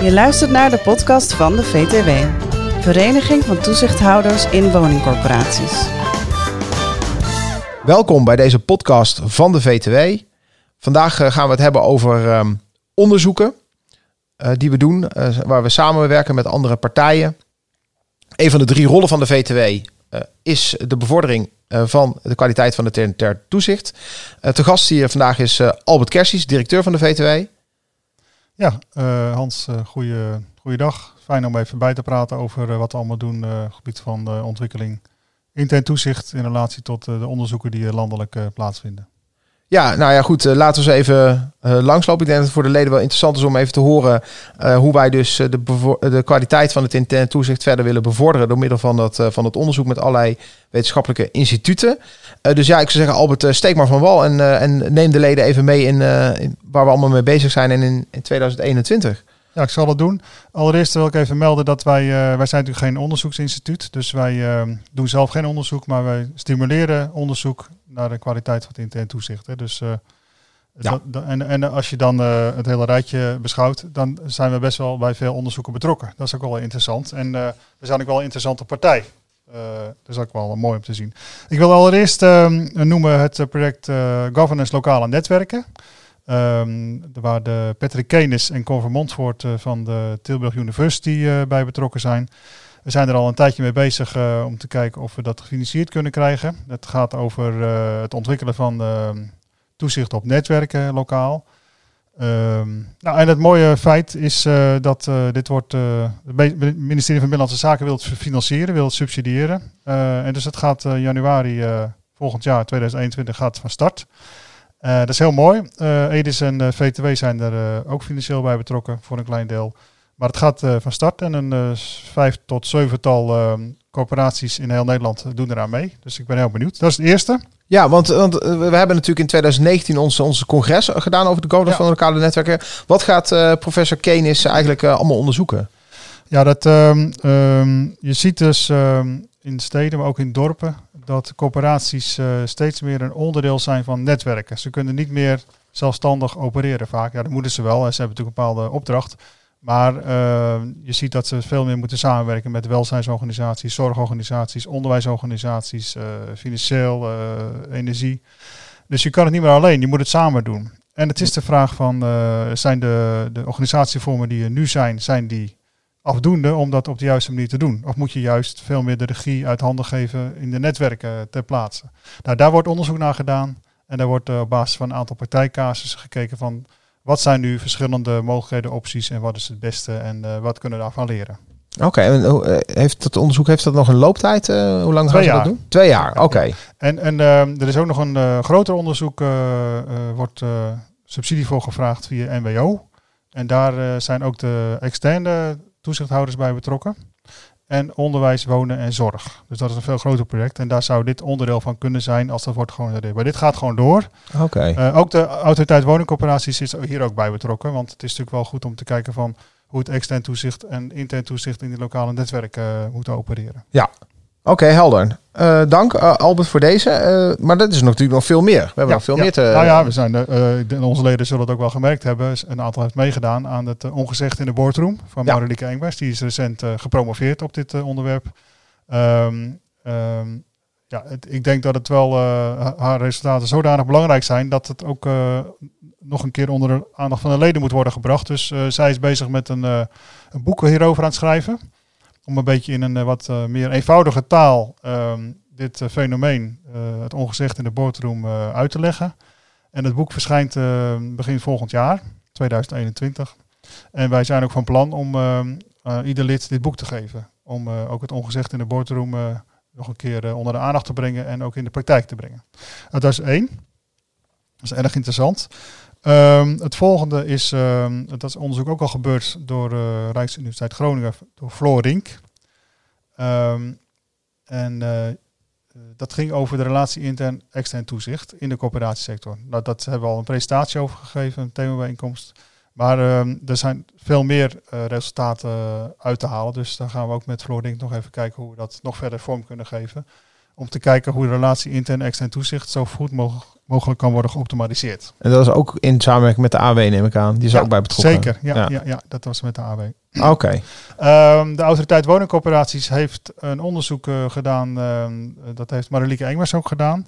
Je luistert naar de podcast van de VTW, Vereniging van Toezichthouders in Woningcorporaties. Welkom bij deze podcast van de VTW. Vandaag eh, gaan we het hebben over ehm, onderzoeken uh, die we doen, uh, waar we samenwerken met andere partijen. Een van de drie rollen van de VTW is de bevordering van de kwaliteit van het ter toezicht. te gast hier vandaag is Albert Kersies, directeur van de VTW. Ja, Hans, goeie, dag. Fijn om even bij te praten over wat we allemaal doen op het gebied van ontwikkeling intern toezicht in relatie tot de onderzoeken die landelijk plaatsvinden. Ja, nou ja, goed. Uh, laten we eens even uh, langslopen. Ik denk dat het voor de leden wel interessant is om even te horen uh, hoe wij dus de, de kwaliteit van het intern toezicht verder willen bevorderen door middel van, dat, van het onderzoek met allerlei wetenschappelijke instituten. dus ja, ik zou zeggen, Albert, steek maar van wal en, en neem de leden even mee in, in, waar we allemaal mee bezig zijn en in, in 2021. Ja, ik zal dat doen. Allereerst wil ik even melden dat wij, uh, wij zijn natuurlijk geen onderzoeksinstituut. Dus wij uh, doen zelf geen onderzoek, maar wij stimuleren onderzoek naar de kwaliteit van het intern toezicht. Hè. Dus, uh, ja. dat, en, en als je dan het hele rijtje beschouwt, dan zijn we best wel bij veel onderzoeken betrokken. Dat is ook wel interessant. En we zijn ook wel een interessante partij. dat is ook wel mooi om te zien. Ik wil allereerst ehm, noemen het project Governance Lokale Netwerken. Um, waar de Patrick Kenis en Cor Montfort uh, van de Tilburg University uh, bij betrokken zijn. We zijn er al een tijdje mee bezig uh, om te kijken of we dat gefinancierd kunnen krijgen. Het gaat over het ontwikkelen van toezicht op netwerken lokaal. Um, nou, en het mooie feit is dat dit wordt. het ministerie van Binnenlandse Zaken wil financieren, wil subsidiëren. en dus het gaat januari volgend jaar, 2021, gaat van start. Uh, dat is heel mooi. Uh, Edis en uh, VTW zijn er ook financieel bij betrokken voor een klein deel. Maar het gaat van start en een vijf tot zevental ehm, corporaties in heel Nederland doen eraan mee. Dus ik ben heel benieuwd. Dat is het eerste. Ja, want, want we hebben natuurlijk in 2019 onze, onze congres gedaan over de governance van lokale netwerken. Wat gaat professor Kenis eigenlijk allemaal onderzoeken? Ja, dat, um, um, je ziet dus in steden, maar ook in dorpen, dat corporaties uh, steeds meer een onderdeel zijn van netwerken. Ze kunnen niet meer zelfstandig opereren vaak. Ja, dat moeten ze wel. Ze hebben natuurlijk een bepaalde opdracht. Maar uh, je ziet dat ze veel meer moeten samenwerken met welzijnsorganisaties, zorgorganisaties, onderwijsorganisaties, uh, financieel, energie. Dus je kan het niet meer alleen, je moet het samen doen. En het is de vraag van, zijn de, de organisatievormen die er nu zijn, zijn die afdoende om dat op de juiste manier te doen? Of moet je juist veel meer de regie uit handen geven in de netwerken ter plaatse? Nou, daar wordt onderzoek naar gedaan en daar wordt uh, op basis van een aantal partijcasussen gekeken van wat zijn nu verschillende mogelijkheden, opties en wat is het beste en uh, wat kunnen we daarvan leren. Oké, en uh, heeft het onderzoek heeft dat nog een looptijd? hoe lang gaan ze dat doen? Twee jaar, oké. En, en ehm, er is ook nog een groter onderzoek, wordt subsidie voor gevraagd via NWO. En daar zijn ook de externe toezichthouders bij betrokken. En onderwijs, wonen en zorg. Dus dat is een veel groter project. En daar zou dit onderdeel van kunnen zijn als dat wordt gewoon. Maar dit gaat gewoon door. Oké. Uh, ook de autoriteit woningcorporaties is hier ook bij betrokken. Want het is natuurlijk wel goed om te kijken van hoe het extern toezicht en intern toezicht in die lokale netwerken uh, moeten opereren. Ja, Oké, helder. Uh, dank uh, Albert voor deze. Uh, maar dat is natuurlijk nog veel meer. We hebben nog veel meer te... Nou ja, we zijn, onze leden zullen het ook wel gemerkt hebben. Een aantal heeft meegedaan aan het ongezegd in de boardroom van ja. Marilieke Engbers. Die is recent gepromoveerd op dit onderwerp. Um, um, ja, het, ik denk dat het wel haar resultaten zodanig belangrijk zijn dat het ook nog een keer onder de aandacht van de leden moet worden gebracht. Dus zij is bezig met een, een boek hierover aan het schrijven om een beetje in een eh, wat eh, meer eenvoudige taal ehm, dit eh, fenomeen, het ongezegd in de boardroom, uit te leggen. En het boek verschijnt begin volgend jaar, 2021. En wij zijn ook van plan om ehm, ieder lid dit boek te geven. Om ook het ongezegd in de boardroom nog een keer onder de aandacht te brengen en ook in de praktijk te brengen. dat is één. Dat is erg interessant. Um, het volgende is, um, dat is onderzoek ook al gebeurd door uh, Rijksuniversiteit Groningen, door Floor Rink. Um, en uh, dat ging over de relatie intern-extern toezicht in de coöperatiesector. Nou, dat hebben we al een presentatie over gegeven, een themabijeenkomst. Maar er zijn veel meer resultaten uit te halen. Dus dan gaan we ook met Floor Rink nog even kijken hoe we dat nog verder vorm kunnen geven. Om te kijken hoe de relatie intern en extern toezicht zo goed mogelijk, mogelijk kan worden geoptimaliseerd. En dat is ook in samenwerking met de AW, neem ik aan. Die is Ja, ook bij betrokken. Zeker, ja, Ja. ja. Ja, dat was met de AW. Oké. Ehm, de autoriteit woningcorporaties heeft een onderzoek eh, gedaan. ehm, dat heeft Marilieke Engmers ook gedaan.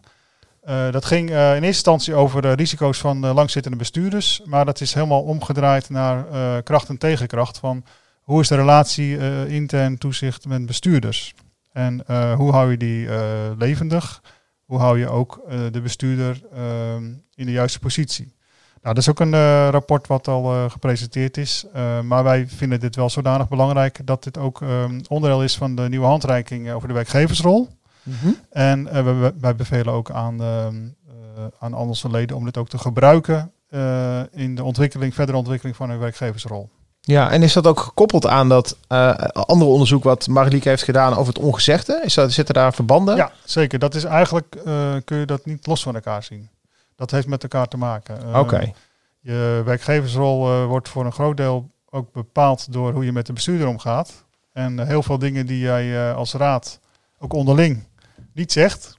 Eh, dat ging eh, in eerste instantie over de risico's van langzittende bestuurders. Maar dat is helemaal omgedraaid naar kracht en tegenkracht. Van hoe is de relatie intern toezicht met bestuurders? En eh, hoe hou je die eh, levendig? Hoe hou je ook eh, de bestuurder ehm, in de juiste positie? Nou, dat is ook een rapport wat al gepresenteerd is. Maar wij vinden dit wel zodanig belangrijk dat dit ook ehm, onderdeel is van de nieuwe handreiking over de werkgeversrol. Mhm. En wij, wij bevelen ook aan, ehm, eh, aan onze leden om dit ook te gebruiken in de ontwikkeling, verdere ontwikkeling van hun werkgeversrol. Ja, en is dat ook gekoppeld aan dat eh, andere onderzoek wat Marlieke heeft gedaan over het ongezegde? Is dat, zitten daar verbanden? Ja, zeker. Dat is eigenlijk, eh, kun je dat niet los van elkaar zien. Dat heeft met elkaar te maken. Eh, Oké. Je werkgeversrol wordt voor een groot deel ook bepaald door hoe je met de bestuurder omgaat. En heel veel dingen die jij als raad ook onderling niet zegt,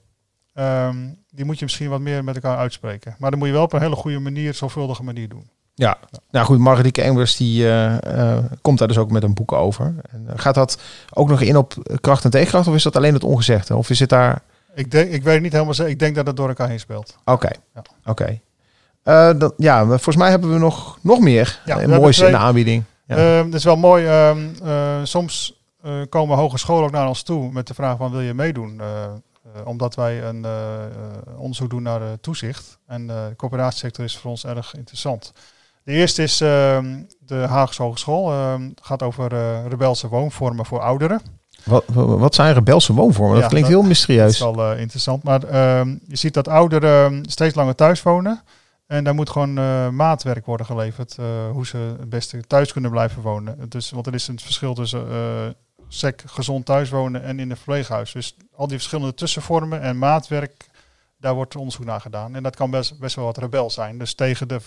ehm, die moet je misschien wat meer met elkaar uitspreken. Maar dan moet je wel op een hele goede manier, zorgvuldige manier doen. Ja, nou goed, Marlieke Engels die eh, eh, komt daar dus ook met een boek over. En, eh, gaat dat ook nog in op kracht en tegenkracht of is dat alleen het ongezegde? Of is het daar... Ik, denk, ik weet niet helemaal zeker. Ik denk dat het door elkaar heen speelt. Oké, Ja. oké. Dan- ja, volgens mij hebben we nog, nog meer Ja, moois in de aanbieding. Ja. Dat is wel mooi. ehm, eh, soms komen hogescholen ook naar ons toe met de vraag van wil je meedoen? Omdat wij een onderzoek doen naar toezicht. En de coöperatiesector is voor ons erg interessant. De eerste is ehm, de Haagse Hogeschool. ehm, Het gaat over eh, rebelse woonvormen voor ouderen. Wat, wat zijn rebelse woonvormen? Dat Ja, klinkt dat- heel Dat is mysterieus. wel eh, interessant. Maar ehm, je ziet dat ouderen ehm, steeds langer thuis wonen. En daar moet gewoon eh, maatwerk worden geleverd. hoe ze het beste thuis kunnen blijven wonen. Dus, want er is een verschil tussen sec gezond thuis wonen en in een verpleeghuis. Dus al die verschillende tussenvormen en maatwerk, daar wordt onderzoek naar gedaan. En dat kan best, best wel wat rebel zijn. Dus tegen de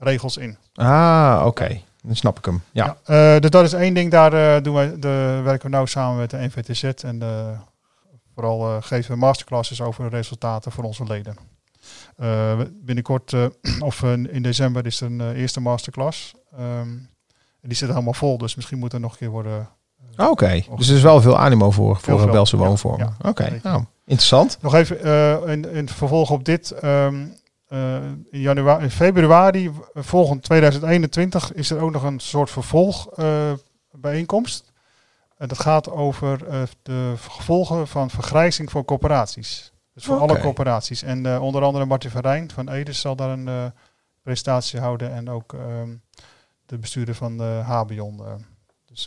regels in. Ah, oké. Dan snap ik hem. Ja. Ja, eh, dus dat is één ding. Daar eh, doen wij, de, werken we nou samen met de NVTZ. En eh, vooral geven we masterclasses over de resultaten voor onze leden. We- binnenkort, of in december, is er een eerste masterclass. Ehm, die zit helemaal vol, dus misschien moet er nog een keer worden. Ah, Oké, dus er is wel veel animo voor, voor veel, woonvormen. ja, Oké, nou, interessant. Nog even eh, in, in vervolg op dit. ehm, eh, in, januari, in februari eh, volgend 2021 is er ook nog een soort vervolgbijeenkomst. En dat gaat over eh, de gevolgen van vergrijzing voor corporaties. Dus voor alle corporaties. En eh, onder andere Martin van Rijn van Edes zal daar een eh, presentatie houden. En ook ehm, de bestuurder van de Habion. eh.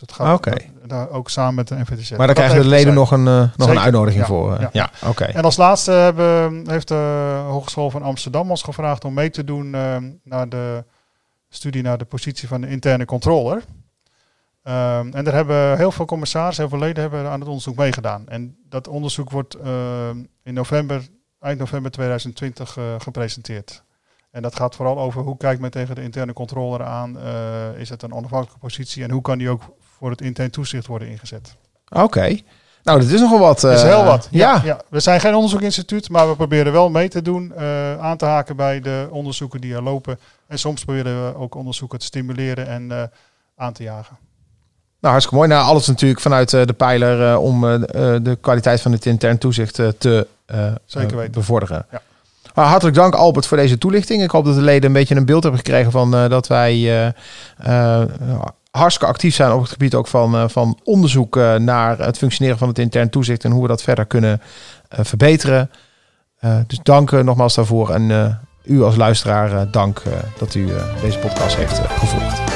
Dus het gaat da- daar ook samen met de NVTZ. Maar daar Dat krijgen de leden nog een, eh, nog een uitnodiging ja, voor. eh. ja. Ja, oké. En als laatste hebben, heeft de Hogeschool van Amsterdam ons gevraagd om mee te doen eh, naar de studie naar de positie van de interne controller. Ehm, en daar hebben heel veel commissarissen, heel veel leden hebben aan het onderzoek meegedaan. En dat onderzoek wordt in november, eind november 2020 eh, gepresenteerd. En dat gaat vooral over hoe kijkt men tegen de interne controller aan. Eh, is het een onafhankelijke positie en hoe kan die ook voor het intern toezicht worden ingezet? Oké. Nou, dat is nogal wat. Dat is eh, heel wat. Ja. Ja, We zijn geen onderzoekinstituut, maar we proberen wel mee te doen, eh, aan te haken bij de onderzoeken die er lopen. En soms proberen we ook onderzoeken te stimuleren en eh, aan te jagen. Nou, hartstikke mooi. Nou, alles natuurlijk vanuit de pijler om de kwaliteit van het intern toezicht te Zeker weten. bevorderen. Ja. Nou, hartelijk dank Albert voor deze toelichting. Ik hoop dat de leden een beetje een beeld hebben gekregen van dat wij hartstikke actief zijn op het gebied ook van, eh, van onderzoek eh, naar het functioneren van het intern toezicht en hoe we dat verder kunnen eh, verbeteren. Dus dank nogmaals daarvoor en u als luisteraar dank dat u deze podcast heeft gevolgd.